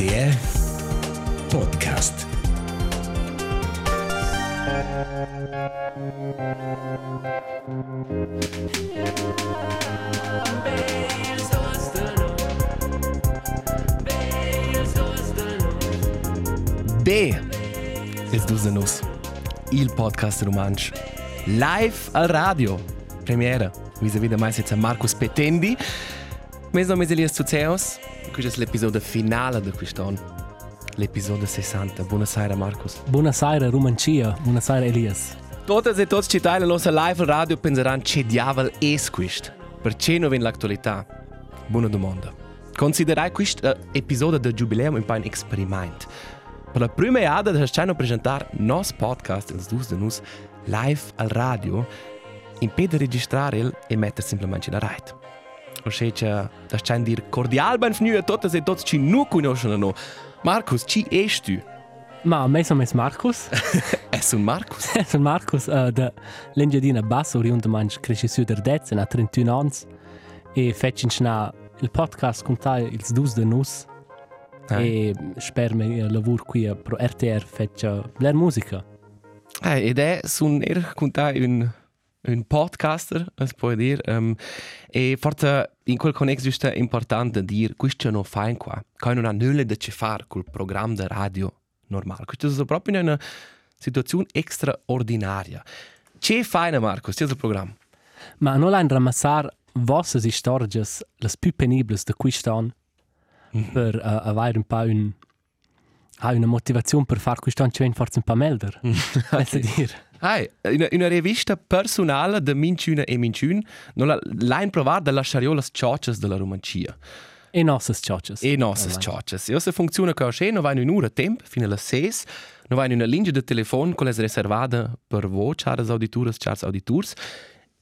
RTR Podcast. B ist unser Nuss. Il Podcast Romansch. Live al radio. Premiere. Wie se vede, meistens Markus Petendi. Mein Name ist Elias Zuzeus. Questo è l'episodio finale di quest'anno. L'episodio 60. Buonasera Marcus. Buonasera Romancia, buonasera Elias. Totes e tots ci la nostra live radio penseranno che diavolo è questo. Perché non viene l'attualità? Buona domanda. Considerai questo uh, episodio del giubileo un po' un esperimento. Per la prima volta stiamo presentare il nostro podcast, il Dus de Nus, live al radio, in per registrare e mettere semplicemente la rete všeč, da še en dir kordialben vnuje, to je to, če nu kunošeno. Markus, či eš ti? Ma, me sono es Markus. es un Markus? es un Markus, eh, uh, da l'engiadina basso oriunda manch cresce su der dezza na 31 ans e fecin na il podcast con te ils dus de nus eh. e sper me eh, lavur qui pro RTR feccia ler musica. Eh, ed è sun er con te un un podcaster, si può dire. Um, e forse in quel contesto è importante dire questo non fa in qua, che non ha nulla da ci fare col programma di radio normale. Questo è proprio una situazione straordinaria. Che fai, Marco, questo programma? Ma non l'hanno ramassar vostre storie le più penibili di quest'anno mm. per uh, avere un po' un, uh, una motivazione per fare quest'anno ci viene forse un po' meglio. Penso dire. Hai, una, una rivista personale de minciuna e minciun, no la, la improvar de lasciare io las cioccias de la romancia. E nossas cioccias. E nossas cioccias. E se funziona che asce, no vai in un'ora tempo, fino alla ses, no vai in una linea de telefono che è riservata per voi, caras audituras, caras auditurs.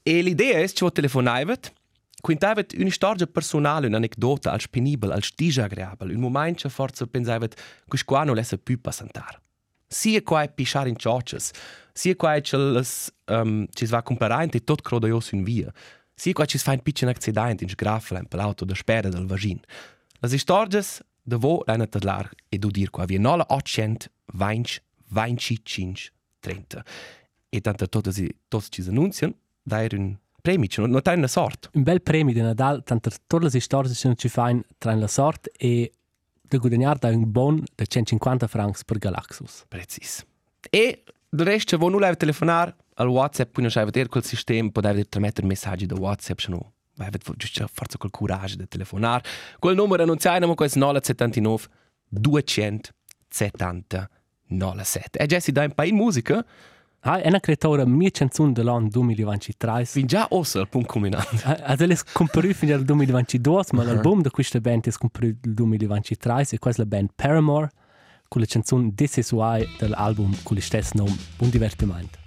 E l'idea è che voi telefonaivet, Quintavet una storia personale, un'anedota, al penibile, al disagreabile, un momento che forse pensavet che qua non lesse più passantare. Sia qua è pisciare in cioccias, sia quai che las um, ehm, ci va comparant e tot crodo jos un via. Sia quai ci fa un piccin accident in sgrafla per l'auto da spera del vagin. Las istorges de vo lena tadlar e do dir qua via nola 800 20 25 30. E tanto tot si tot ci annuncian dair un premi, non no, no train la sort. Un bel premi de Nadal, tanto tot las istorges ci ci fain train la sort e de guadagnar da un bon de 150 francs per Galaxus. Precis. E del resto, se non volete telefonare al WhatsApp, non sai vedere quel sistema, potete trasmettere messaggi da WhatsApp, se no avete giusto forse quel coraggio di telefonare. Quel numero c'è, ma questo 979 270 97. E si dà un po' in musica. Ah, è una creatura mia canzone dell'anno 2023. Fin già ossa al punto culminante. Ad è scomparito fino al 2022, ma l'album di questa band è scomparito nel 2023 e questa è la band Paramore con la canzone This Is Why dell'album con lo stesso nome, Un divertimento.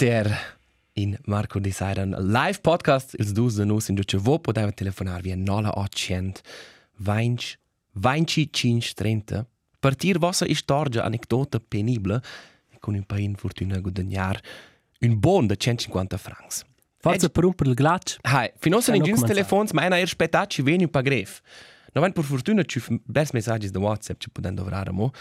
Mater in Marco Desairan live podcast ils dus de nus in duce vo poteva telefonar via 0800 20 25 30 partir vossa istorgia anecdota penibile con un pain fortuna guadagnar un bon de 150 francs. Forza per rompere il ghiaccio. Hai, finos Ja, in no gins comenza. telefons, ma era spettat ci veni un pa gref. No van per fortuna ci bers messaggi da WhatsApp ci poden dovrare mo.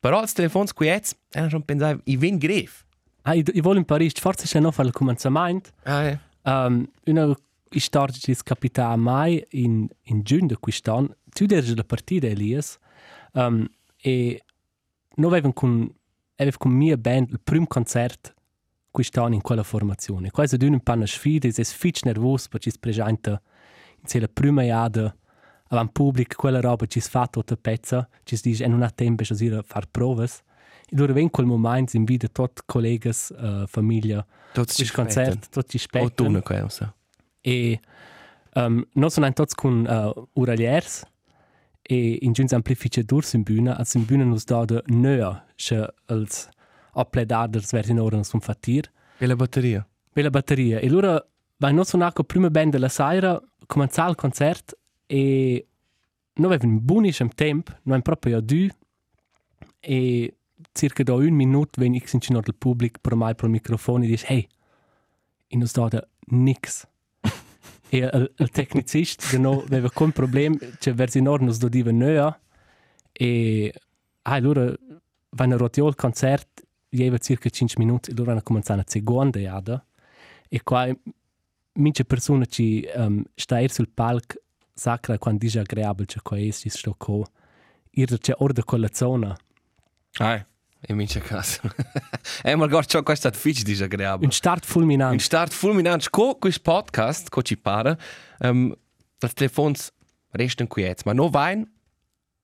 Però els telefons qui ets, era schon pensai, i ven gref. Ah, io, io voglio in Parigi, forse c'è no fare il cominciamento. Ah, eh. Um, una storia che è capitata a mai in, in giugno di quest'anno. Tu eri la partita, Elias. Um, e noi avevamo con, avevamo con mia band il primo concerto quest'anno in quella formazione. Qua è un po' una sfida, è fitch nervoso perché si presenta in la prima iada avanti pubblico, quella roba ci si fa tutta pezza, ci si dice e non ha tempo per fare prove. E allora in quel momento si invita tutti i colleghi, uh, famiglia, Tots il concerto, tutti ci O tu aspettano. ne cosa. E um, noi siamo tutti con uh, uraliers e in giunta amplificators in bühne, als in bühne nos da de nöer, che als appledaders werden ora nos fattir. E la batteria? Bella batteria. E allora, vai noi sono la prima band della sera, cominciare il concerto e noi avevamo un buonissimo tempo, noi abbiamo proprio due e circa da un minuto viene ich in del pubblico per mai per il microfono e dice hey, e non sta da nix. e il, il tecnicista che non aveva alcun problema, cioè verso in ordine nos diva nöa e ah, allora vanno rotio il concerto, aveva circa 5 minuti, e allora hanno cominciato una seconda iada e qua mince persone ci um, sta er sul palco sacra quando dice agreabile c'è qua si sto co ir c'è orda con la zona Ah, in mince caso. e ma guarda, ciò questo è fitch disagreabile. un start Un fulminante start fulminant co quis podcast, co ci pare, um, els telefons resten qui ets, ma no vain,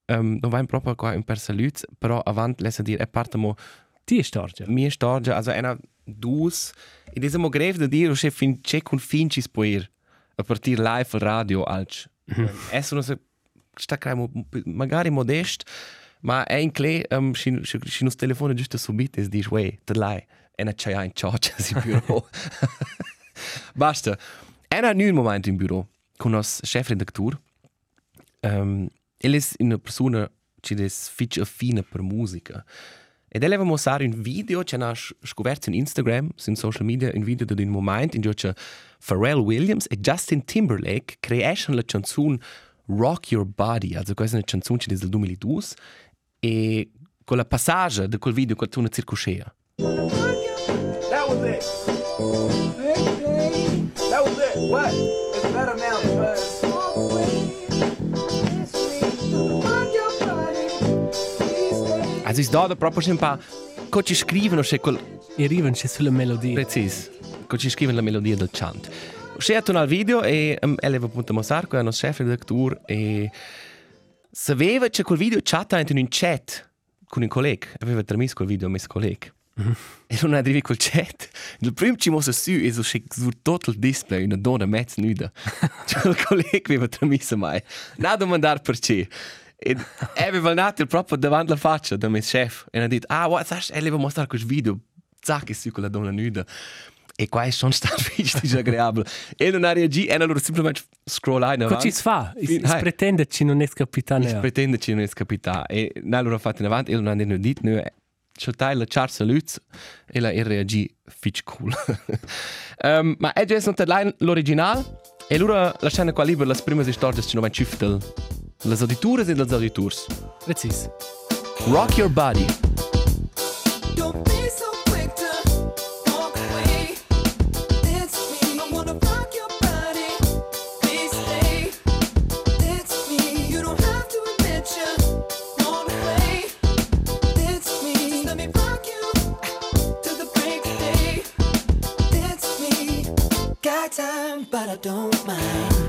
um, no vain proprio qua in per salut, però avant lesa dir, e partamo ti è storgia mia storia, also ena dus, e desamo greve da dir, o se fin ce con fincis poir, a partir live radio alc. Esso non se sta cremo magari modest, ma è in cle, um, si, si, si nos telefona giusto subito e dici, wey, te lai, e na c'hai in cioccia si bureau. Basta. Nu un momento in bureau, con nos chefredaktur. Um, ele è una persona che è fitch affine per musica. Ed ele aveva mostrare un video che ha scoperto in Instagram, su social media, un video di un momento in cui Pharrell Williams e Justin Timberlake creano la canzone Rock Your Body, also questa è una canzone che è del 2002, e con la passaggia di quel video, quel tuo circoscea. That was it. That was it. What? It's better now because Also ist da proprio un po' co ci scrivono se quel e arrivano c'è sulla melodia precis co ci scrivono la melodia del chant. C'è un al video e um, ele aveva appunto mostrare con il nostro chef redaktur e sapeva che quel video chatta in un chat con un collega, aveva trasmesso quel video mes collega. E non arrivi col chat. Il primo ci mossa su e so che su tutto il display una donna mezza nuda. Cioè il collega aveva trasmesso mai. Non domandare perché. E aveva nato proprio davanti alla faccia del mio chef e ha detto, ah, what, sai, e aveva mostrato questo video, zac, e su quella donna nuda. E qua schon stato disagreabile. E non ha reagito, e allora semplicemente scrollai in avanti. ci si fa si pretende che non è capitano Ich pretende che non è capita. E allora fatto in avanti, e non hanno detto, no, c'è la Charles Lutz, e la reagì fitch cool. um, ma è già stato l'originale, e allora lasciamo qua libero le prime storie che non vanno ciuftel. Le auditure e le auditors. precis Rock your body. I don't mind.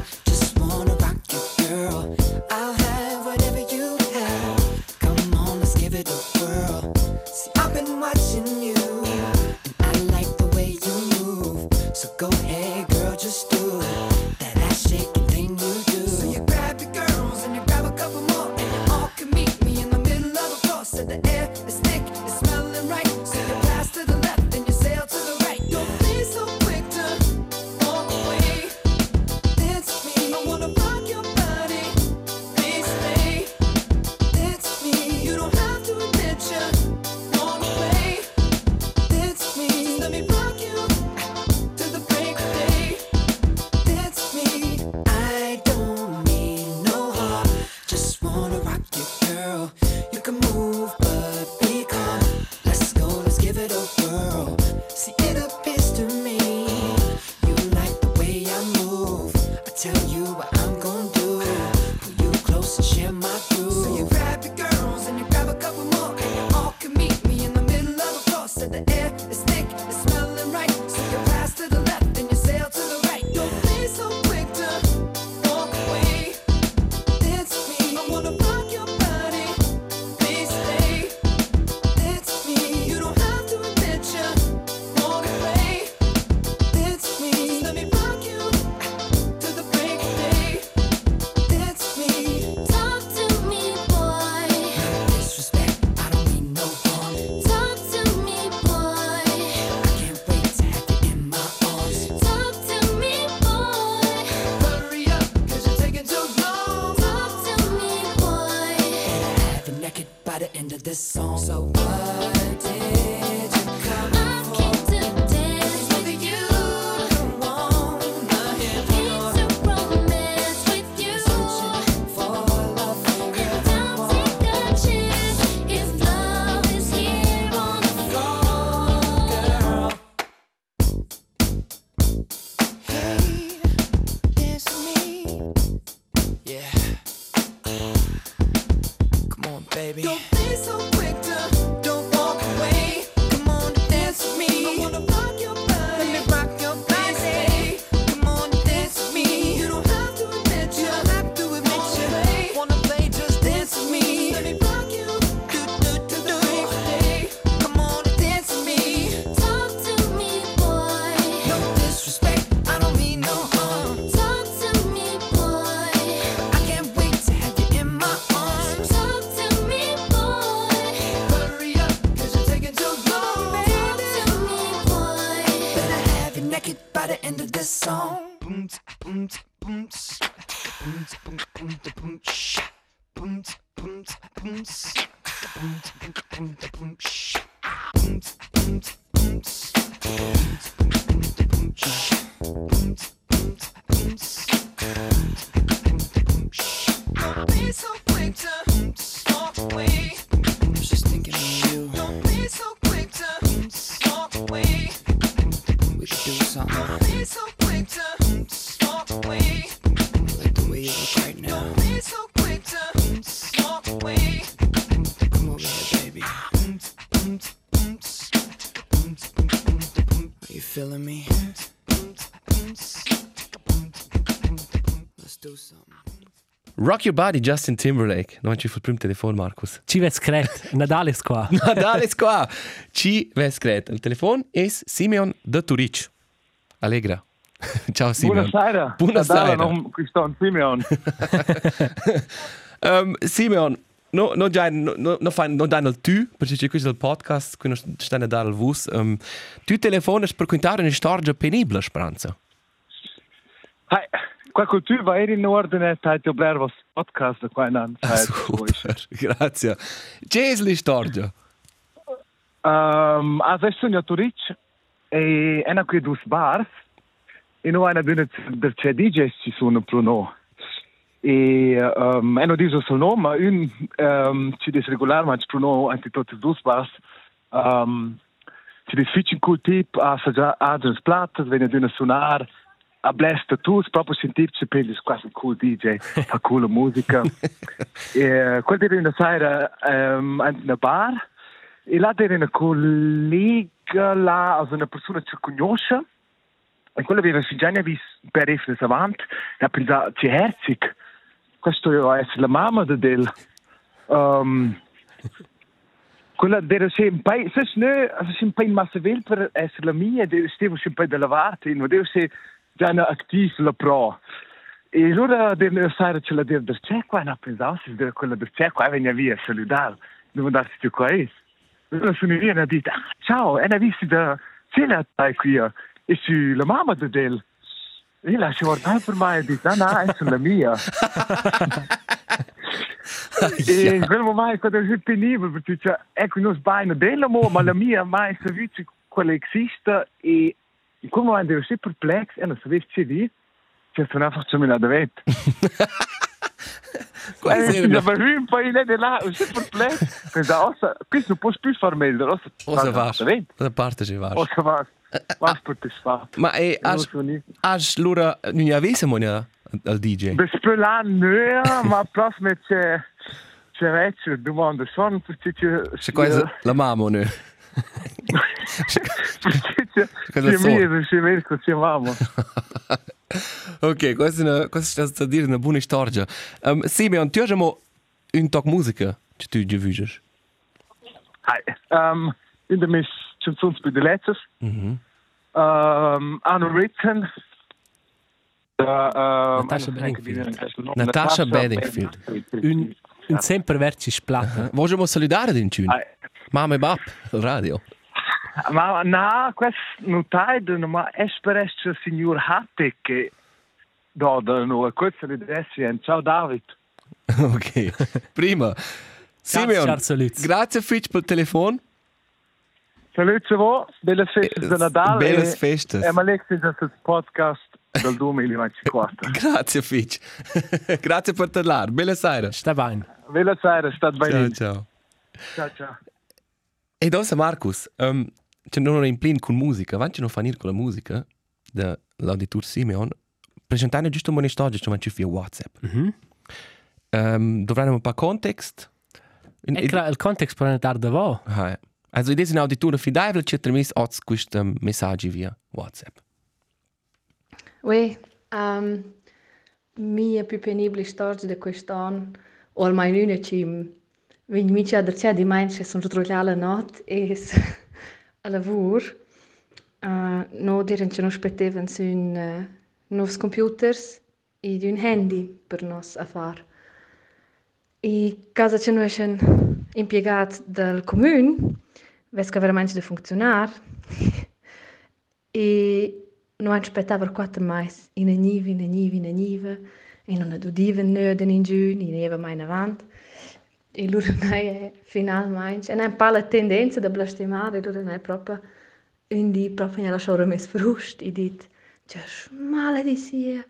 Rock Your Body, Justin Timberlake. Non ci fu il primo telefono, Marcus. Ci ves cret, Nadal è qua. Nadal è qua. Ci ves cret. Il telefono è Simeon de Turic. Allegra. Ciao Simeon. Buonasera. Buonasera. Non Cristian Simeon. Um, Simeon, no, no, no, no, no, fai, no danno il tu, perché c'è questo podcast, qui non stanno a dare il vus. Um, tu telefoni per contare una storia penibile, Speranza. Hai, qua cultura va in ordine, hai ti oblervo podcast qua in anno. Ah, super, grazie. C'è la storia? Um, adesso ne ho Turic e una qui dus bars e noi una dune del c'è DJ ci sono pro no. E um, e non dico sul nome, un um, ci dis regolare ma ci pro no anche tutti dus bars. Um, ci dis fitch un cool tip a saggia agents platte, viene dune suonar a blesta tu, proprio sentirci per gli quasi cool DJ, fa cool musica. e quel di una sera um, in una bar e là era una collega là, una persona che conosce e quella aveva già visto per essere avanti e ha pensato, c'è Herzig, questo essere la mamma di del. Um, quella un po', se no, se un po' in massa per essere la mia, un po' della parte, non deve essere già una attiva la pro. E allora deve essere ce la deve c'è qua, e ha pensato, se quella del c'è qua, veniva via salutare, devo darsi qua è. Allora sono via e ha detto, ah, ciao, e ha visto da cena qui, e su la mamma di del. E la si guardava per me e ha detto, no, no, è la mia. e in quel momento è penibile, perché cioè, ecco, non sbaglio della mo, ma la mia mai servizio quella esiste e in quel momento ero sempre perplex e non sapevo che dire, cioè sono einfach mir da. Quasi Eh, una- ma lui un po' in là, là, sempre perplex. Pensavo, ossa, questo non può più far meglio, ossa, Cosa da vet. Da parte ci vas. Ossa vas, vas per te sfat. Ma e niente. has lura non avesse monia al DJ. Per spelare no, ma prossimo c'è c'è vecchio, domanda, sono perché c'è... Cosa la mamma ne. če, če, če mi je že več, kot če imamo. ok, ko si, na, ko si čas zadir na buni štorđa. Um, Simeon, ti ožemo in tok muzike, če ti že vidiš. Hi. Um, in da mis chanson spui de letters. Mhm. Um, unwritten. Uh, um, Natasha Bedingfield. Natasha Bedingfield. Un, un sempre verci splatta. Vogliamo salutare din tune. Mamma e bap, il radio. Ma na, quest notaide, ma esperesce signor Hatte che da da no, questo le dressi. Ciao David. ok, prima. Simeon, ciao, grazie Fitch per il telefono. Saluti a voi, belle feste di Natale. Belle e- feste. E ma l'exi del podcast del 2024. Grazie Fitch. grazie per parlare. Bella sera. Sta bene. Bella sera, state Ciao, bene. ciao. Ciao, ciao. E dosa Marcus, um, c'è non in plin con musica, avanti non fanno con la musica dell'auditor Simeon, presentare giusto un buon storia, cioè ci via WhatsApp. Mhm. Um, dovranno un po' context. In, E il context per andare da voi. Ah, ja. Also, in diesem Auditor fidevole ci trimis oz questi messaggi via WhatsApp. Oui, um, mia più penibile storia di quest'anno, o almeno una ci c'è da c'è di mai che sono trovata alla notte e a lavoro. Uh, no, diren che non aspettavano su un uh, un handy per nos a fare. E casa c'è noi un impiegato del comune, vesca veramente di funzionare. e non aspettava quattro mais, in a niva, in a niva, in a niva, e non adudiva in giù, in neva mai avanti. E non è finalmente, e non è un po' la tendenza da blastemare, loro non è proprio un di proprio nella sciora mes frust, e dit, c'è smale di sia,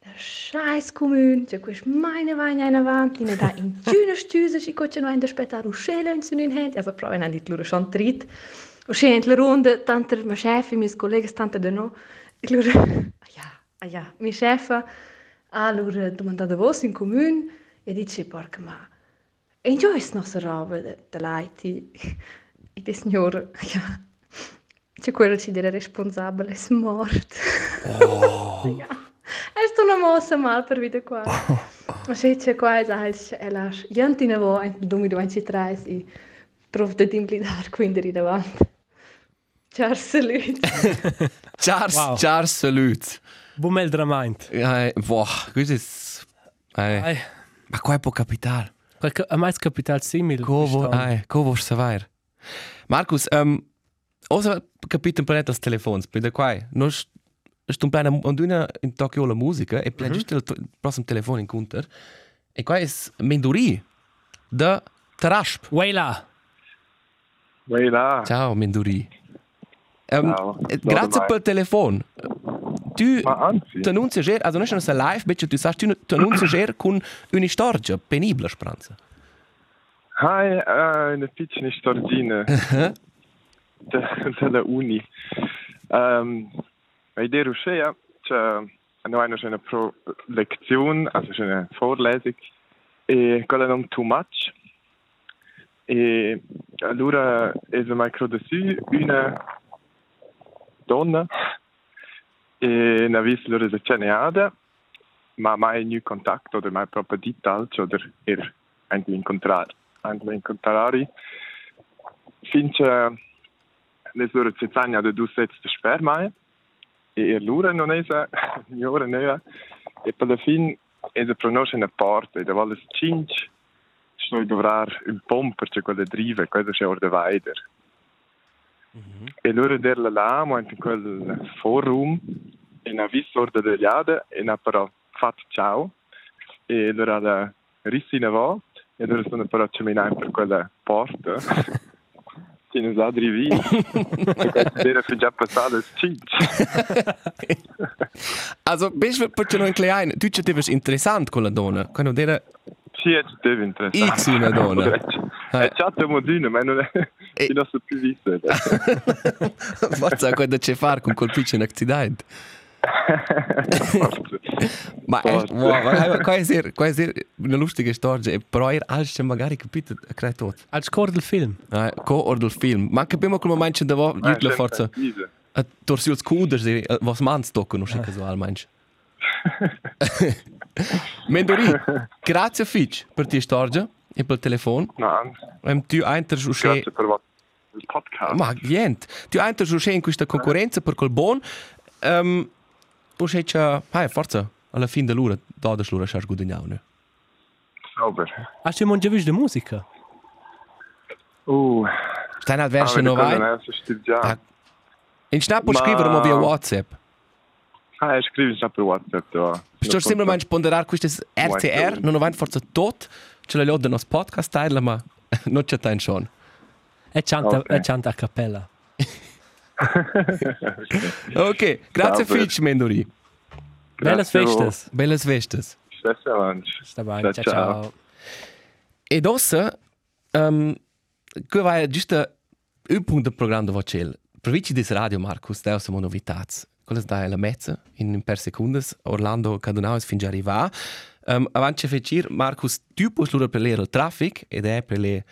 der scheiß comune, c'è questo meine vagna in avanti, ne da in giù stüse, si coce no in aspettare un scelo in sun in hand, also proprio non dit loro schon trit, o scent la ronda, tante ma chef, mis colleghi, tante de no, e loro, ah ja, mi chef, loro domandata vos in comune, e dice, porca ma, e giù è nostra roba, de, de laiti, e de signor, ja, c'è quello ci dire responsabile, è morto. ja. È una mossa mal per vita qua. Ma se c'è qua, è è la jantina vo, in 2023, e provo di implidare quindi di davanti. Ciao, salut. Charles, Wow. Charles, salut. Buon mel dramaint. Eh, boh, questo è... Eh, Ai, ma qua è po' capitale. Am meisten Kapital 10 Millionen. Kovo, ai, Kovo Savair. Markus, ähm, also Kapitel per das telefones bitte quai. Nos stum plana anduna in em la música é e plan giusto il prossimo telefone in counter. E é qua es Menduri da Tarasp. Weila. Weila. Ciao Menduri. Ähm, Ciao. É Grazie per telefono. Tu Ma anzi, ti annunzi già, also non è live, invece tu sai, tu ti annunzi già con una storia penibile, spranza. hai uh, una piccola storgina de- della Uni. Um, bei der Russia c'è hanno una una pro lezione, also c'è una Vorlesung, e quella non too much. E allora è mai credo su una donna En dan wisselen ze hadden, maar mij nu contact, of mij proper details, of er eindelijk contrari. Eindelijk contrari. Sinds uh, les loro zezzagna de dus setz de spermae, e er lura non esa, jore nea, e per la fin esa pronosce una porta, e da valles cinc, stoi dovrar un pomper, cioè quelle drive, quella c'è orde weider. E loro der la lama in quel forum e na visto ora delle jade e na però fatto ciao. E loro la rissina va e loro sono però camminare per quella porta che non sa drivi. E questo era già passato il cinque. Also, bist du per noch ein klein, du ci devi interessant con la donna, quando era Sì, è deve interessante. X una donna. È chatto modino, ma non è... E- Il nostro più visto. Forza quando c'è far con quel piccolo accidente. Ma è, wow, ma qua è ser, qua è ser una lustige storia, e però er alles c'è magari capito, credo tot. Al score del film. Eh, co or del film. Ma capiamo quel momento da vo, jutla forza, a torsi os cuder, se was mans non so casual, manch. Mendori, grazie Fitch per ti storia e per il telefono. No, Um, tu entras o che grazie per il podcast. Ma niente, tu entras o in questa concorrenza per quel buon. Um, o che c'è, hai forza, alla fine dell'ora, da l'ora c'è guadagnato, ne? Sauber. Hast du mal già visto musica? Uh, Stai nel verso no, novai. vai. Ah. In snap puoi Ma- scrivere ma via WhatsApp. Ah, scrivi già per WhatsApp. Da. Sto sempre mais ponderar com estas RTR, não vai força tot, ce la lod nos podcast tile ma non c'è tan schon. E canta e canta a cappella. ok, grazie Fitch Mendori. Belles festas. Belles festas. Stessa lunch. Sta bene, ciao ciao. Ed ossa ehm um, que vai giusta un punto del programma da vocel. Provici des radio Marcus, da sono novitats. Quella da la mezza, in per secondes, Orlando Cadunaus fin già arriva. Um, avanti a fecir, Marcus, tu puoi lura per il traffic ed è per le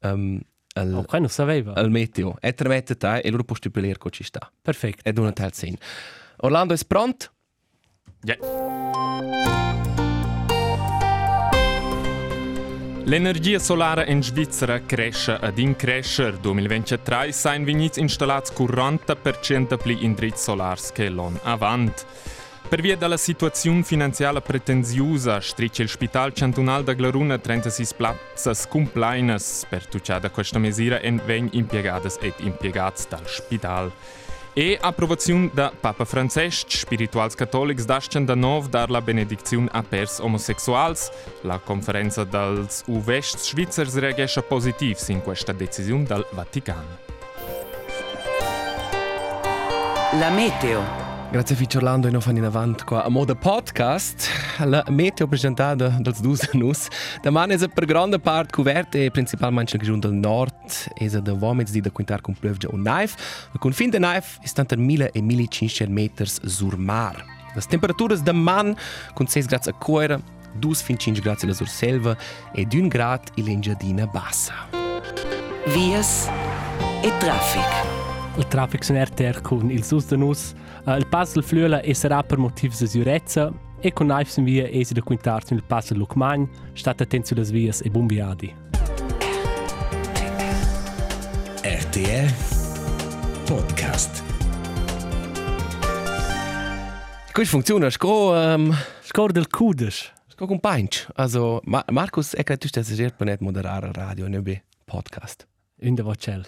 um, al, Oh, non sapeva. al meteo. E tre mette te e loro puoi per le ci sta. Perfetto. Ed una tal sen. Orlando è pronto? L'energia solare in Svizzera cresce ad in crescer 2023 sain vegnits installats 40% pli indrizzi solars che l'on avant. Per via della situazione finanziaria pretensiosa, strice il Spital Cantonal da Glaruna 36 plazzas complainas per tucciare questa misura e vegn impiegadas ed impiegats dal Spital. E approvazione da Papa Francesc, spirituals cattolics dascen da nov dar la benedizione a pers homosexuals. La conferenza dels Uvests Svizzers reagisce positiv in questa decisione dal Vaticano. La meteo. Grazie a Orlando e non fanno in avanti qua a moda podcast. La meteo presentata dal dus nus. Da man è per grande parte coperta e principalmente nel regione del nord è da vomits di da quintar con pioggia un knife. Il confine del knife è tanto 1000 e 1500 meters sur mar. Le temperature da man con 6 gradi a cuore, 2 fin 5 gradi la sur selva e 1 grad in l'engiadina bassa. Vias e traffic. Il traffic su RTR con il sus de nus. Uh, il pass del Flüela e sarà per motivi di sicurezza e con knives in via esi da quintar sul pass del Lucmagn. State attenti sulle vias e buon viadi. RTR Podcast. Come funziona? Sco, um, Scor del Kudes. sco con pinch. Also, Ma Markus, glaube, du stellst dir per nicht moderare Radio, ne be Podcast. In der Vocel.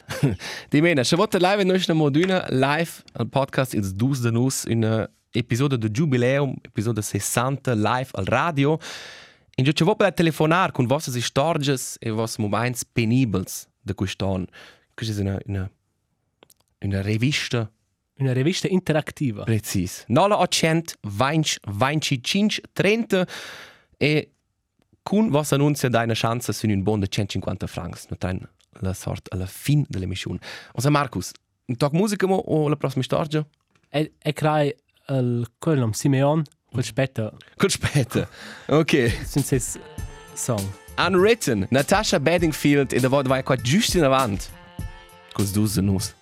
Di mena, se vota live noi stiamo d'una live al podcast il 12 de nus in episodio de jubileum, episodio 60 live al radio. In giù ci vuoi per telefonar con vostre storges e vostri momenti penibels de quest'anno. Questa è una, una, una rivista Una rivista interattiva. precis. 0800 20 25 30 e con vostra annunzia dai una chance su un bon de 150 francs. Non dai la sorte alla fine dell'emissione. Osa Marcus, un talk musica mo o la prossima storgia? E, e crai il quello Simeon, quel spetta, Gut später. Okay. senza song. Unwritten, Natasha Bedingfield e da volta vai qua giusto in avanti. Cause those the.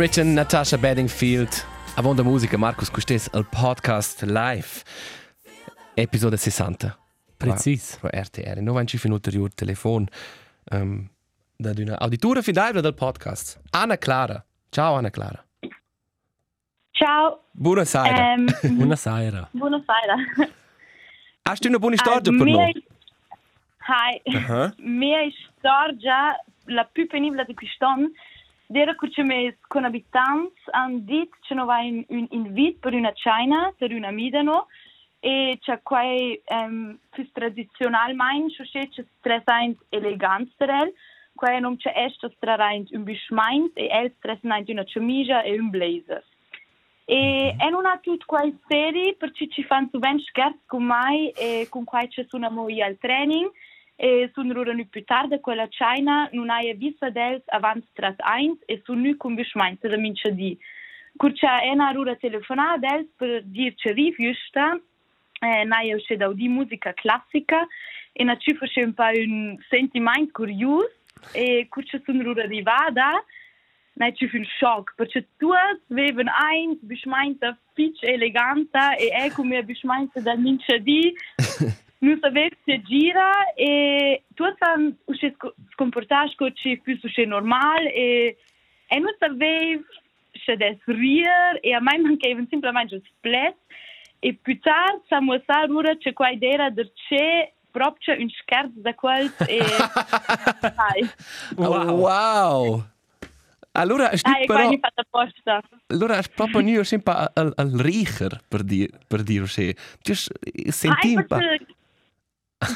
It. Unwritten, Natasha Bedingfield. A buona musica, Marcus, questo è il podcast live. Episodio 60. Precis. Pro RTR. Noi ci finito il telefono um, da una auditura fidabile del podcast. Anna Clara. Ciao Anna Clara. Ciao. Buonasera. Ehm, Buonasera. buonasera. Hast du una buona storia per noi? hi. Uh-huh. Mia storia, la più penibile di quest'anno, era che mes con abitanti hanno detto che non va un, invito per una cena, per una midano, e c'è quei um, più tradizionalmente, c'è c'è stressant elegant strel, quei non c'è esto strarant un bismeint e el stressant una camicia e un blazer. E è una tutta quella serie perché ci fanno ben scherzi con me e con cui ci sono noi al training e sono ora nu più tardi quella China non hai visto dels avanti strat 1 e sono nu con bismeint da mince di. Curcia è una rura telefonata dels per dirci rifiusta eh, naia uscita di musica classica e na ci face un sentimento curioso e curcia sono rura arrivata Nein, ci fu un shock, perché tu avevi ein bismeinte fitch eleganta e è come bismeinte da mince di non sapevi se gira e tu usci comportaš kot če più usci normal e e non sapevi se des rir e a mai mancava semplicemente il splet e più tardi siamo stati ora c'è qua idea del c'è proprio un scherzo da quel e. Wow. wow. Allora, è Dai, però... Allora, è proprio noi sempre al, al richer per dire, per dire così. Tu senti un po'...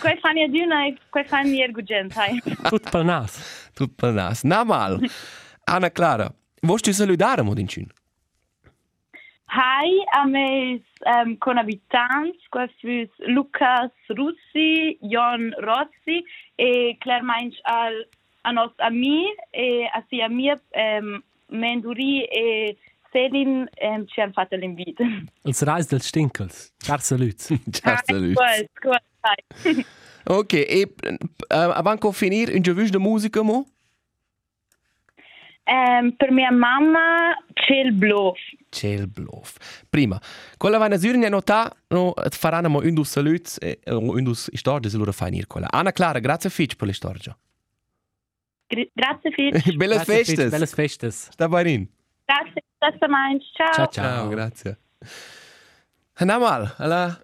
Quei fanno di una e quei fanno di ergugent, hai. Tutto per nas. Tutto per nas. Na mal. Anna Clara, vuoi ti salutare, Modincin? Hai, a me um, con abitanti, quei fus Lucas Russi, Jon Rossi e Claire Mainz al a nos ami e a sia mia um, Menduri e Selim e ci hanno fatto l'invito. Il Rais del Stinkels, Cerza Lutz. Cerza Lutz. Ok, e avanti a finire, un giovane di musica mo? Um, per mia mamma c'è il bluff. C'è il bluff. Prima, quella va in Zürich ne nota, no, faranno mo un dos saluti e un dos storie se loro fanno quella. Anna Clara, grazie fitch per le storie. Gra grazie fitch. Belles grazie festes. Fitch. Sta bene. Grazie. Stessa Mainz. Ciao. Ciao, Ciao, ciao. grazie. Andiamo mal, alla...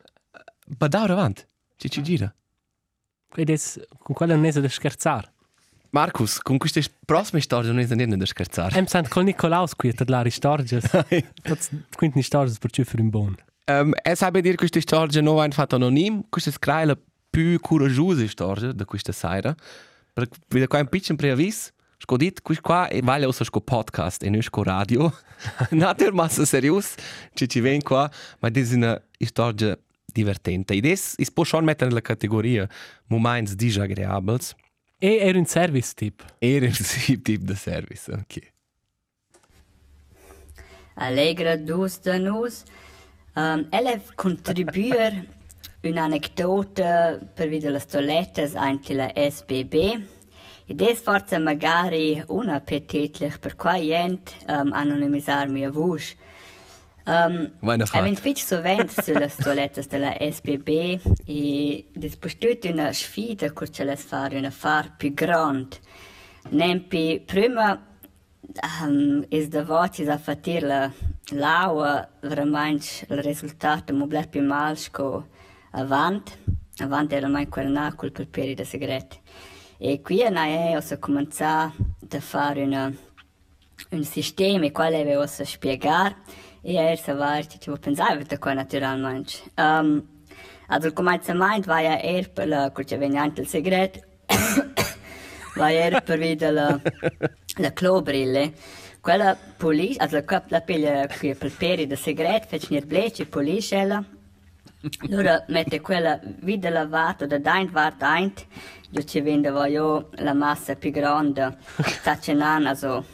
Badau avanti. Ci ci gira. Ed es, con quella non è da scherzare. Marcus, con queste prossime storie non è niente da scherzare. Hem sant col Nicolaus qui a la ristorges. Tots quinti stories per ciù per un bon. Um, e sabe dire queste storie non vanno fatte anonim, queste scrai la più coraggiosa storia da questa sera. Perché vedo qua un piccolo preavviso. Scodit, questo qua e vale aussi sco podcast e non sco radio. Natur massa serius, ci ci ven qua, ma è una storia divertente. Ed è, si può schon mettere nella categoria moments disagreabili. E era un service tip. Era il tipo di service, ok. Allegra dus de nus. Um, elle contribuer un'anecdota per vedere le stollettes anche la SBB. Idee sforza magari unappetitlich, per qua jent ehm, um, anonymisar mia vusch. Um, ehm, Weihnachten. Wenn Fitch so wendet sulle toilettes della SBB e dispostut una sfida che ce les fare una far più grande. Nempi prima um, ehm, es davoti da fatir la laua veramente il risultato mo bler più malsco avant avant era mai quernacul per periodo segreto. E qui a noi ho cominciato a fare una, un sistema quale avevo a spiegare e sa var ci pensare da qua naturalmente. Um, ad il cominciamento vai a er per la curce vegnante il segreto vai er per vedere la la clobrille. Quella police ad la cap la pelle qui per peri da segreto fece nel blece police ella allora mette quella vide lavata da daint vart daint vende voglio la massa più grande tacenan also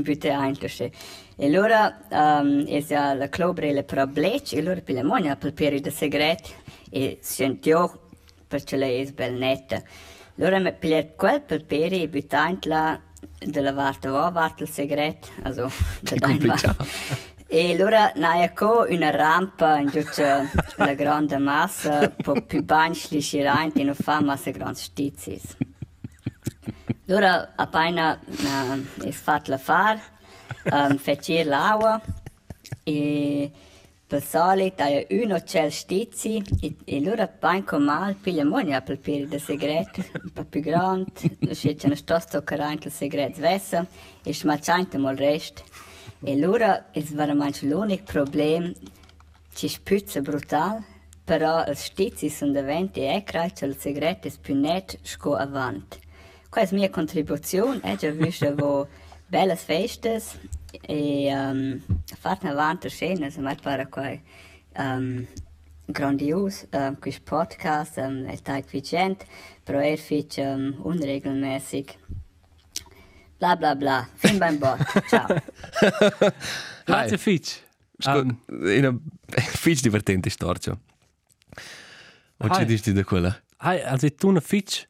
bitte eigentlich e allora um, è ja la clobrille per blece e allora per la monia per peri segreto e sentio perché lei è bel netta allora mi pigliare quel per peri e buttare la della varta va varta il segreto also daint complicato. E allora n'hai co una rampa in giù la grande massa, po' più banchi uscirai e non fa massa grandi stizis. Allora appena uh, è fatto la far, um, fece l'acqua e per solito hai uno c'è stizi e, e allora appena con mal piglia monia per piri del segreto, un po' più grande, c'è una stosta che il segreto vessa e smacciante mal resto. Allora es war manch l'unic problem ci spütze brutal, però els stizis und eventi ecraic eh, el segret es più net sco avant. Qua es mia contribuzione, è già vista vo belles festes e ehm, um, fart avant der scena, se mai para qua um, ehm, grandios, um, ehm, quis podcast, um, el taig vigent, però er fitch um, unregelmäßig. Bla bla bla, fin beim bot. Ciao. Grazie Fitch. Scu- Una fitch divertente storia. Non ci Hai. dici di quella? Hai, also tu una Fitch.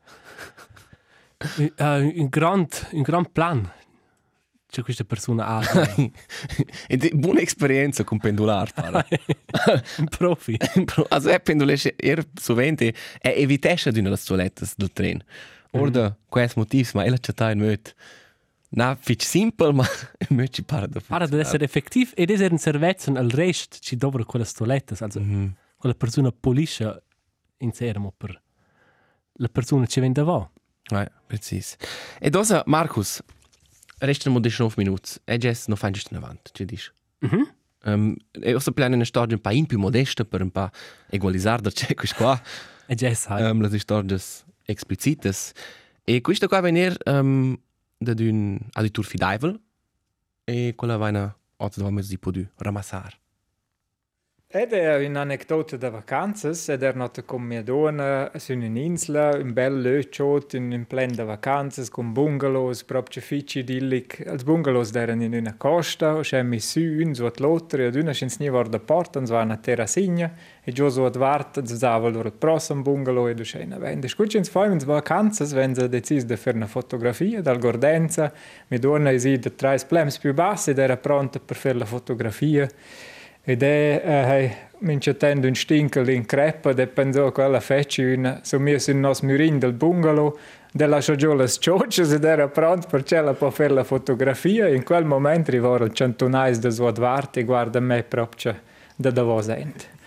Uh, un grand, un grand plan. C'è questa persona ha. E di- buona esperienza con pendolare, pare. un profi. also è pendolare, er sovente è evitesce di una soletta del tren. Ora, questo motivo, ma ella c'è in möt. Na, fitch simple, ma möt ci pare da Para ad essere effettiv ed essere in servizio al rest ci dovra quelle stolette, also quella persona polisce in sermo per la persona che vende va. Ja, precis. E dosa, Markus, restano 19 minuti. E già non fai giusto in avanti, ci dici? Mhm. Um, e ho piano una storia un po' in più modesta per un po' equalizzare da c'è questo qua. E già sai. Um, le storie esplicite. E questo qua viene um, de un aditur fidável, e cola vaina ot do mezi podu ramassar. Ed è un'aneddoto da vacanze, ed è nata con mia donna su un'isola, un bel lötschot, in un plan da vacanze, con bungalows, proprio fici idillic. Els bungalows erano in una costa, o c'è su, un su l'altro, e una ni var da porta, so una terrasigna, e giù su vart, so dava loro il prossimo bungalow, e du c'è una vende. Scucci ins fai, in vacanze, wenn sie deciso di fare una fotografia dal Gordenza, mia donna è di tre splems più bassi, ed era pronta per fare la fotografia. Ed è, eh, mincetendo un stinkel in crepa, e pensò che alla fece una, su mio sul nostro murin del bungalow, della le ciocce ed era pronto per ce la può fare la fotografia. In quel momento arrivò il centonais da sua dvarte e guarda me proprio da dove sente.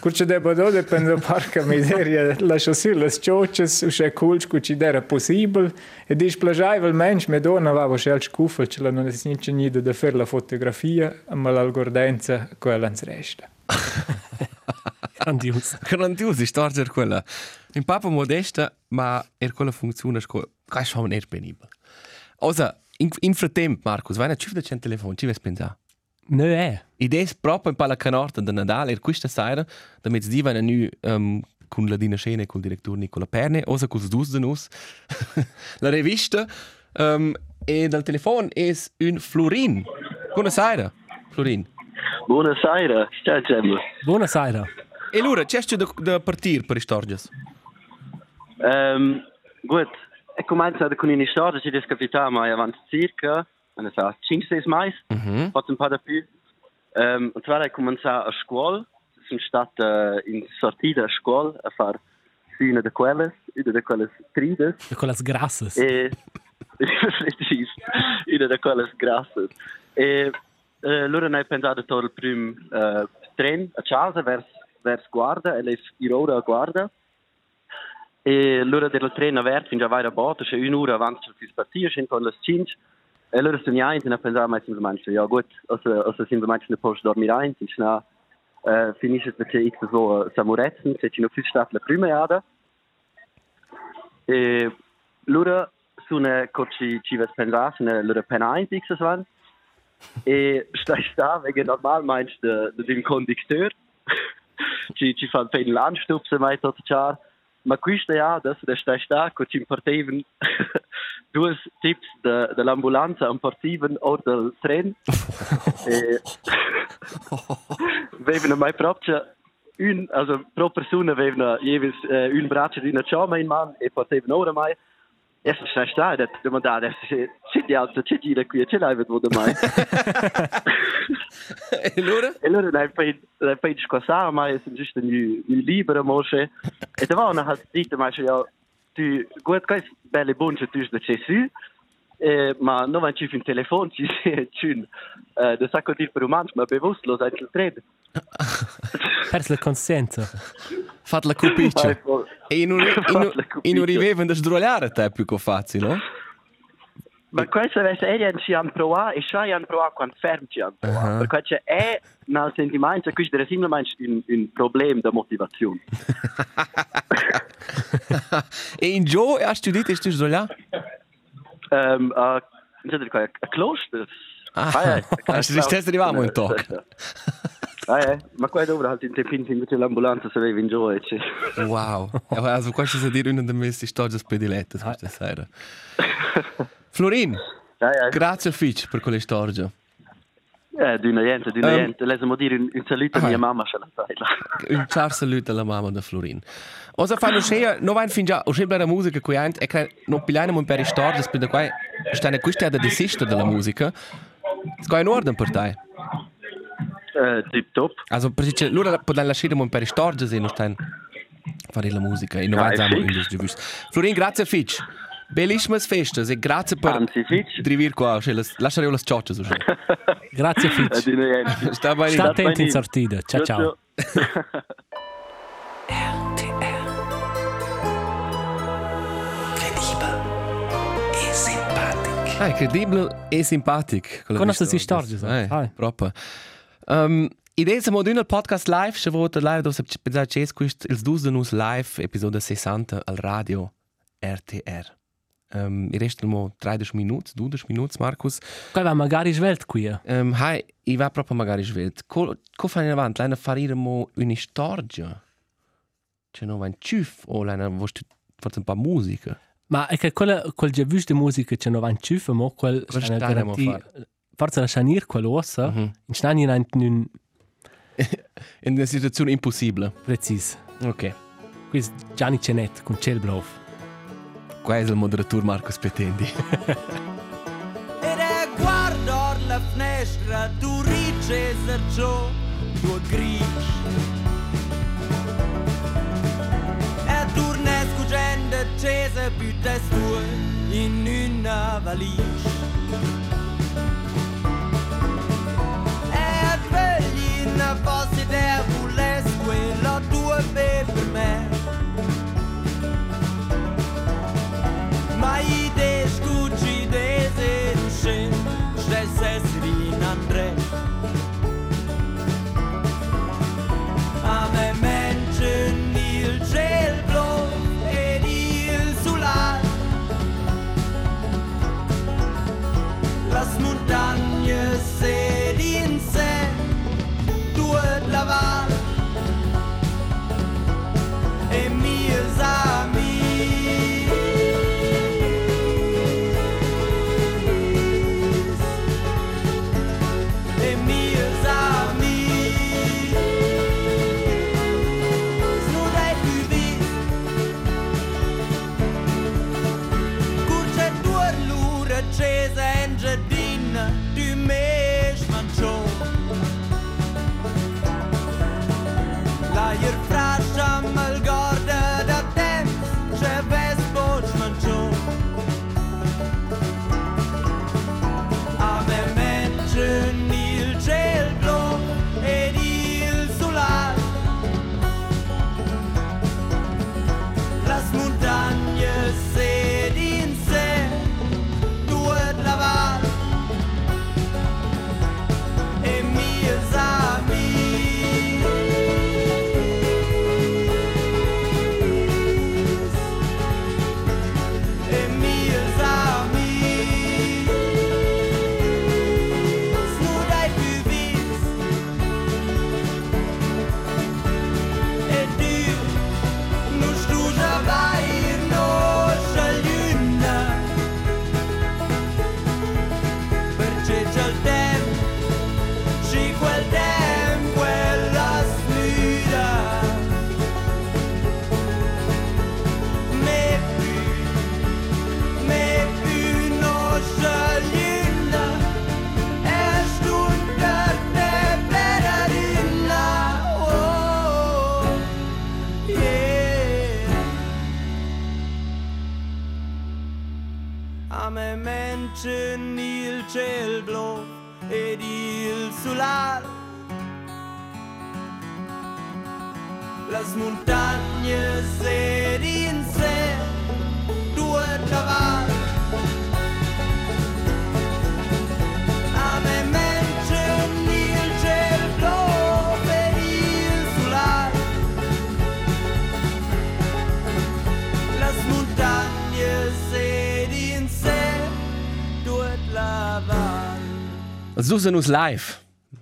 Curce de pentru parcă mizeria la șosilă scioces ușe culci cu ci era posibil e dici plăjaivel menș me dona vavo și alci cufă ce la nu se nici nido de fer la fotografie ma la algordență cu el în rește. Grandios. Grandios, istorger quella. In papa modesta, ma er quella funziona sco ca schon er penibel. Also, in in fratemp Markus, vai na cifra cent telefon, ci ves pensa. No è. Idea proprio in palla canorta da Nadal, er questa sera, da mezz'dì vai nu um, con la Dina Scene e col direttore Nicola Perne, osa cos dus de nus, la rivista, um, e dal telefono è un Florin. Buonasera, Florin. Buonasera, ciao Gemma. Buonasera. E allora, c'è da, da partire per le storie? Um, gut, e cominciato con una storia che è capitata mai wenn es auch Chinkse ist Mais, mhm. hat ein paar dafür. Ähm, und zwar kommen sie a Schule, das ist eine Stadt äh, in Sortida, eine Schule, a far Süne de Quelles, über de Quelles Trides. De Quelles Grasses. E, precis, über de Quelles Grasses. Äh, äh, e, eh, loro hanno pensato per il primo eh, äh, tren a casa verso vers Guarda, e lei in ora a Guarda. E loro del treno aperto, fin già vai da botte, c'è un'ora avanti sul partito, c'è intorno alle 5. E loro sono eins e pensavano, ma sono manche, ja gut, also, also sind wir manchmal Post dormir eins, ist na, äh, finisce perché X so äh, Samuretzen, se ci no più stafla prima jada. E äh, loro sono coci ci ves pensavano, loro pen eins X waren. E stai sta, wegen normal meinst du, du den Kondukteur. ci, ci fanno per l'anstupse mai tot char. Ma questa jada, se stai sta, coci importeven. duas tips, de, da ambulance um 7 ou do trem. e... Vevna mai also pro persoon, vevna jeweils uh, un brachtje in una ciama in man e partiven ora mai. Es ist schnell da, man demandar, die alte shit die qui ce l'hai vedo mai. E allora? E allora l'hai poi l'hai poi scossa, ma è giusto un libero mosce. E te ja. tu guarda quoi belle bonne je touche de Jésus e ma non van chif un telefon ci chun de sa côté per un ma bevus lo sai tred Pers la consenza fat la cupicia e in un in un rivevende sdrogliare te più co fazi no? Ma questo deve essere Alien și am proa, e și am proa confirm și am proa. Uh -huh. Perché c'è è un sentimento, e quindi deve essere un, un problem de motivazione. e in Gio hai studiato questo solo? Um, a, non so dire, a Closter. Ah, ci arriviamo in tocca. Ah, eh? Ma qua dopo halt in Tempin sind mit l'ambulanza se vevi in Gioia. Eh, wow. Also, questo ah. è dire una delle mie storie predilettas, questa sera. Florin, grazie Fitch per quelle storie. Eh, di una gente, di una Um, gente. Lei dire un, un saluto a ah. mia mamma, ce la là. Un ciao saluto alla mamma di Florin. Osa fanno scea, non vai fin già, sembra la musica qui e che non pigliamo un per storie, per cui stanno questa è da desista della musica. Sco in ordine per te. Eh, tip top. Also, perché loro potranno lasciare un per storie se non stanno fare la musica e non vai è giusto. Florin, grazie Fitch. Bellissime feste e grazie per drivir qua, cioè, las- lasciare le ciocce su. Grazie Fitch. Sta bene. Sta attento in sortita. Ciao ciao. E simpatico. Ah, incredibile e simpatico. Conosci queste storie, sai? Eh, proprio. Um, Idee siamo di un podcast live, se volete live, dove pensate che è il 2 di nus live, episodio 60 al radio RTR. Ähm, ich reste mal 30 Minuten, 20 Minuten, Markus. Kaj vam magariš welt kuja? Ähm, hai, i va proprio magariš welt. Ko, ko fai in avant, lejna farire mo una storia? Cioè non va in ciuf, o lejna vostri forse un po' musica? Ma è che quella, quel già visto musica c'è non va in ciuf, mo quel... Cosa stiamo a fare? Forse lasciare nir quell'ossa, mm -hmm. in stani in un... in una situazione impossibile. Precis. Ok. Qui Gianni Cenet con Celblov. Qua è il moderatore Marcus Petendi. Ed è guardo la finestra, tu riceser ciò, tuo gris. E turne scuggendo accese più testue in una valigia. E svegli in fosse debole, quella tua per me. montagne serie due cavalli. A me mentre il cielo per il solare, le montagne serie due cavalli. Susanus live.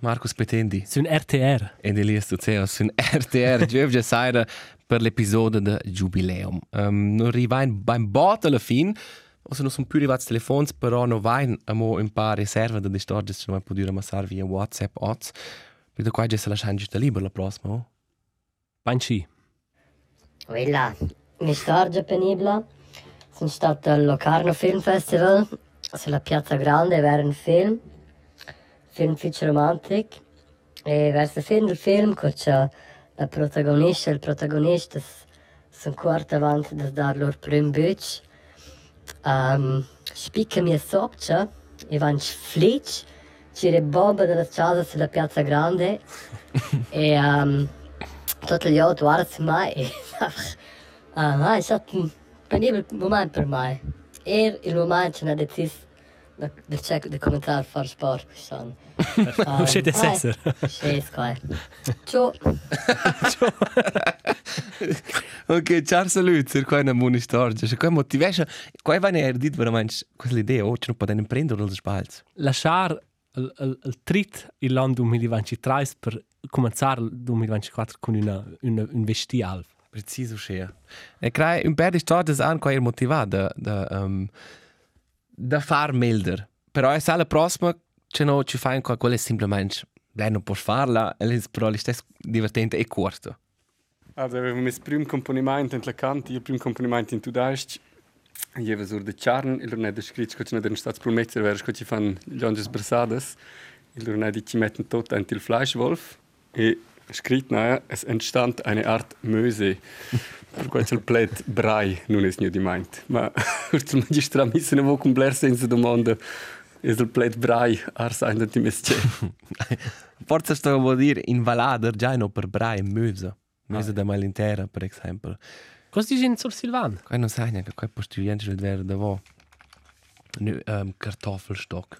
Marcus Petendi. Sun RTR. Ed Elias Tuceo sun RTR. Giovge Saira per l'episodio de Jubileum. Um, non arrivain beim bot alla fin. O se non sono più arrivati telefoni, però non vain amo un paar riserve de storge se non poter amassare via WhatsApp oz. Vedo qua già se la change sta libera la prossima. Oh? Panci. Quella, mi storge penibla. Sono stato al Locarno Film Festival, sulla Piazza Grande, era un film, film fiche romantic. E verso la fine del film, con c'è la protagonista e il protagonista sono quarto avanti da dar loro primo buc. Um, spicca mia sopcia e van flitch, c'era bomba della casa sulla Piazza Grande e um, tutti gli altri guardano mai e ah, è stato un penibile momento per me. E il momento che ho deciso di cercare di commentare fare sport quest'anno. Non siete sesser. Sì, scusa. Ciao. ok, ciao salut, per qua una buona storia. Se qua motivation, qua va ne erdit veramente questa idea, oh, non potete prendere los sbalzi. Lasciar il, il, il trit il l'anno 2023 per cominciare il 2024 con una, una, un vestial. Preciso sia. E crai un per di storie an qua da um, da far melder. Però è la prossima che no ci fai qua quella semplicemente lei non può farla, è però divertente e corta. Also, wir das primo componimento in la canti, il primo componimento in tudaist, jeva sur de charn, il non è descritto che ci non stats promettere, ver che ci fan gli onges bersadas, il è di ci metten tot ein til Fleischwolf, e scritto naja, es entstand eine Art Möse. Per questo il plet brai non è niente meint. Ma il magistrato mi se ne vuole compler senza domanda, è il plet brai ars ein di mesce. Forse sto vuol dire in Valader già no per brai möse. Möse da malintera, per esempio. Cosa dici in Sor Silvan? Qua non sai neanche, qua studiare il vero da vo. Um, Kartoffelstock.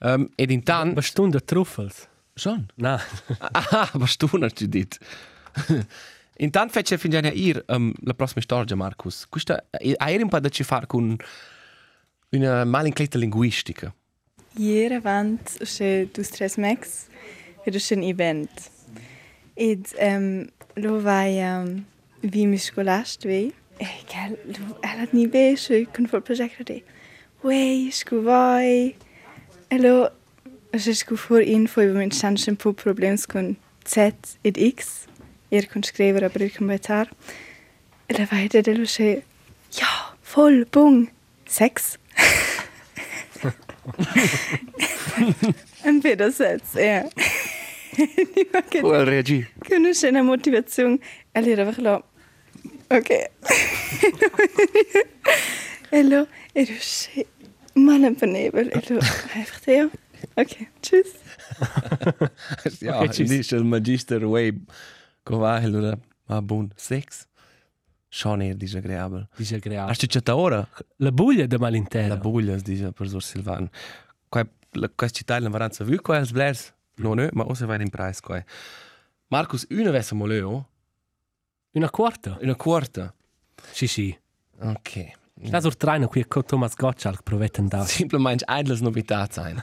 Um, ed intanto... Bastunde Truffels. Schon? No. ah, bastuna ci dit. Intanto fece fin già ir um, la prossima storia, Marcus. Questa è un po' da ci fare con una malincletta linguistica. Ieri avanti c'è due tre max c'è un event. Ed um, lo vai um, vi mi scolast vei. E che lo è ni be se con il progetto di. Wei, scu vai. E lo Es ist få info über min chansen på problem som Z, in X. Ihr könnt schreiben, aber ihr Kommentar. Eller dann heter det, Lucia? Ja, voll, bung, Sex. Entweder Sex, ja. Regie. Kunde schöne motivation. Er Eller einfach la. Okej. Hallo, är du tjej? Mannen på nebel. Eller einfach det, ja. Ok, tschüss. ja, Ok, okay, tschüss. dice il magister Web. Come va? Allora, ma buon sex? Schon eher disagreabel. Disagreabel. Hast du c'è ora? La buglia de malintera. La buglia, dice per Sor Silvan. Qua, la, questa città è la varanza vu, qua è il blers. No, no, ma ose va in price qua. Marcus, una vessa moleo? Una quarta? Una quarta? Sì, sì. Ok. Sta sur traino qui con Thomas Gottschalk provetten da. Simplemente eine novità sein.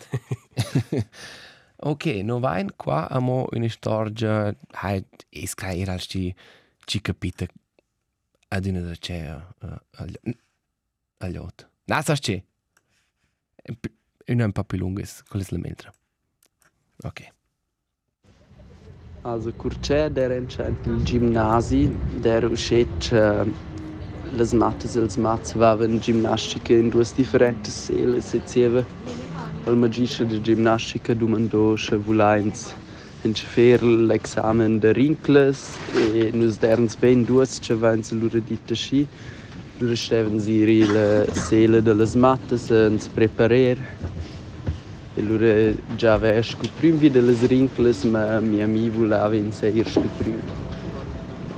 ok, no vain qua amo una storia, hai iscra era sti ci capite ad una da c'è agli ot. Na, sa c'è. Una un po' più lunga, quella è la mentre. Ok. Also Curcè der entscheint il gimnasi, der uscet uh, las matas e las mats vavan gimnastica in duas differentes seles e ceva. Al magisce de gimnastica domandò se vulains en fer l'examen de rincles e nus derns ben duas che vans lura dita sci. Lura steven siri la sele de las matas ens preparer. E lura già vesco primi de las rincles ma mi ami vulava in seir scu primi.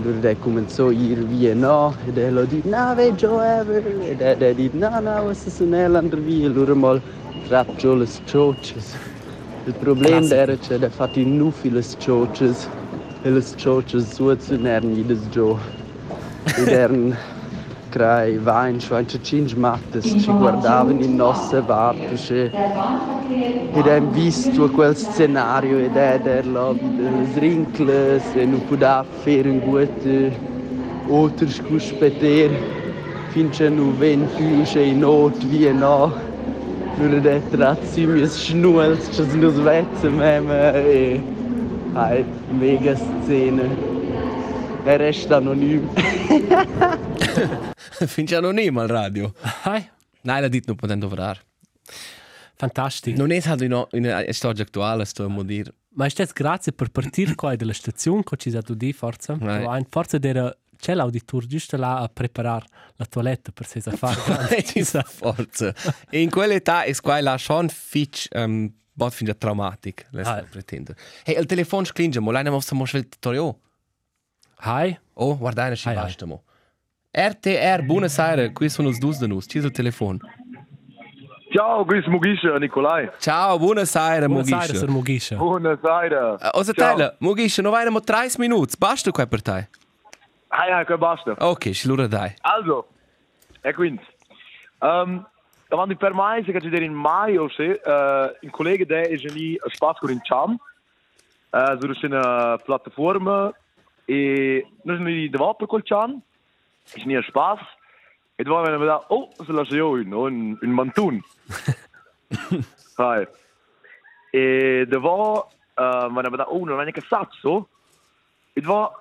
Nur der kommt irgendwie nach, der dit na we ever, der, der dit na na was ist in Irlander wie, nur mal trappt schon les Churches. Das Problem der ist, der fährt ihn nur viele Churches, viele Churches so zu nennen jedes Jahr. Und deren Lecrai, Weinschwein, Cecinj Mattes ci guardavano in nostre vartice ed è visto quel scenario ed è der Lobby Rinkles e non poteva fare un guter Oters kuspeter finché non ventusce in not wie no nur der Trazzi mi schnulz, che si non svezze meme e halt mega Szene. Er ist anonym. resta anonim Finge anonim al radio. Hai? Nein, la dit non potendo verar. Fantastico. Non è halt in una storia attuale, sto a dire. Ma è stato grazie per partire qua dalla stazione, che ci sei stato di forza. Right. Forza era c'è l'auditor giusto là a preparare la toilette per se fare. Ci sta forza. E in quell'età è qua la schon fitch um, bot finge traumatic, le Ah. pretende. Hey, il telefono sclinge, mo lei ne mo mo svel torio. Hai? Oh, guarda, ne ci basta mo. RTR, buona sera, qui sono i dus de nus, ci il telefono. Ciao, qui sono Mugisha, Nicolai. Ciao, sera, Buonasera, Mugisha. Sir Mugisha. Buonasera. Uh, Osa tela, Mugisha, non vai mo 30 minuti, basta qua per te. Ah ja, che basta. Ok, ci lura dai. Also, e quindi, um, davanti per mai, se che ci in mai o se, uh, un collega de è lì a spazio in Cham, uh, su una piattaforma, e noi siamo lì davanti col Cham, ist mir Spaß. was wollen we daar oh, se la in, in, in Mantun. Hi. E devo, uh, ma we daar oh, non è neanche sazzo. Het was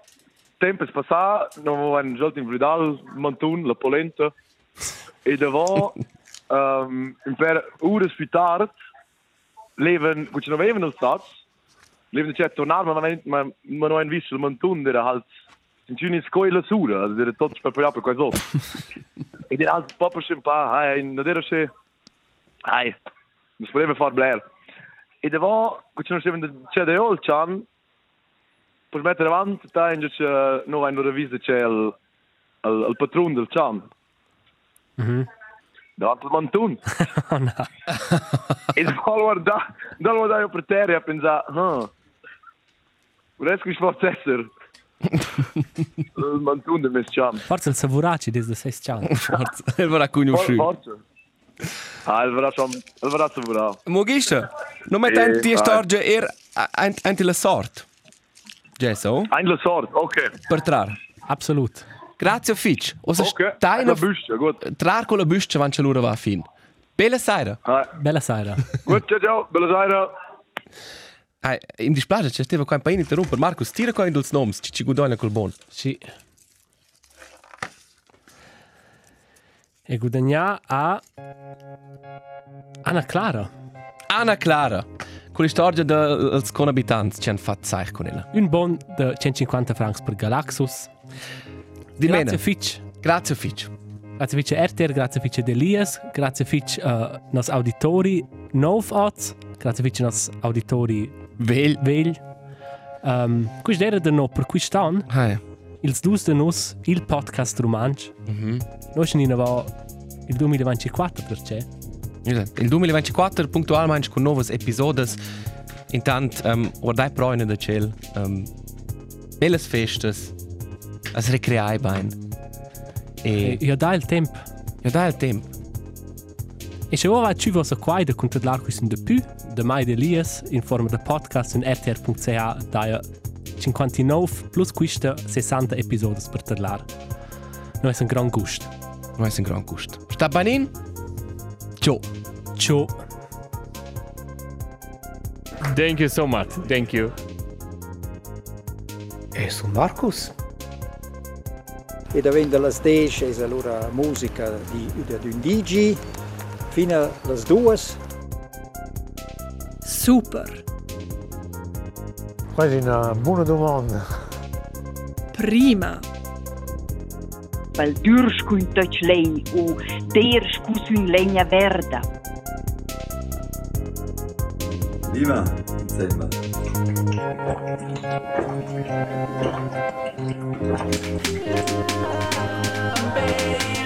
tempo è passato, non avevo un in la polenta. E devo, um, in per spitaard, leven, tardi, je nog even il sazzo. Leven, cioè, tornare, ma non è un visto il Mantun, era halt... in Tunis scoila sura, also era tutto preparato per questo. e era halt proprio un po', hai, non era se, hai, non si poteva far blair. E dove, gut, non c'è da io il Chan, per mettere avanti, sta invece, uh, non hanno reviso c'è il, il, il patron del Chan. Mhm. Davanti al Mantun. Oh no. e dopo guardare, dopo guardare per terra e pensare, ah, vorrei che forse essere il Mantun del Mesciam. Forse il savuraci desde sei anni. Forza, il vorrà conosciuto. Forse. Ah, il verrà schon, il verrà sovra. Mugisha, non Eh, tanti vai. storge er anti la sort. Gesso? Ein la sort, ok. Per trar. Absolut. Grazie Fitch. O se Ok, stai la buscia, gut. Trar con la buscia van ce l'ora va fin. Bella sera. Bella sera. Gut, ciao, ciao, bella sera. Ai, in dispiace, c'è stava qua un po' in interromper. Marcus, tira qua in dulce noms, ci ci guadagna col bon. Sì. E guadagna a Anna Clara. Anna Clara. Con storia dels conabitanti ci hanno fatto sai con ella. Un bon de 150 francs per Galaxus. Di grazie meno. Fitch. Grazie Fitch. Grazie Fitch RTR, grazie Fitch Delias, grazie Fitch uh, nos auditori Novots, grazie Fitch nos auditori Vel. Vel. Um, questo era de no per quest'anno. Hai. Ils dus de nos il podcast romansch. Mhm. Noi ce ne va il 2024 per c'è. Il 2024 puntualmente con nuovi episodi. Intanto, um, guardai proine da ciel. Um, belles festes. Es recreai bein. E ja da il tempo. Ja da il tempo. E se ora ci vosa qua da controllare questo de più, de mai de Lias in forma de podcast in rtr.ch da 59 plus questa 60 episodi per parlare. Noi è un gran gusto. Noi è un gran gusto. Sta benin? Ciao. Ciao. Thank you so much. Thank you. E sono Marcus. E da vende le 10 è allora musica di, di un DJ fino alle 2. Super. Pagina Buona Domanda. Prima. Weil Dürskuin Deutschlein o Derskusin Lenja Verda. Viva, Selma. Baby.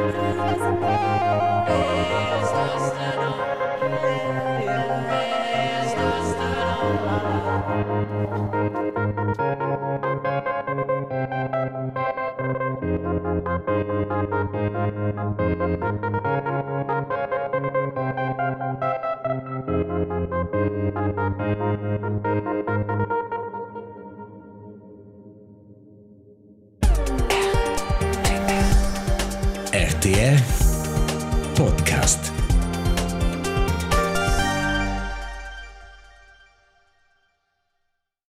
Música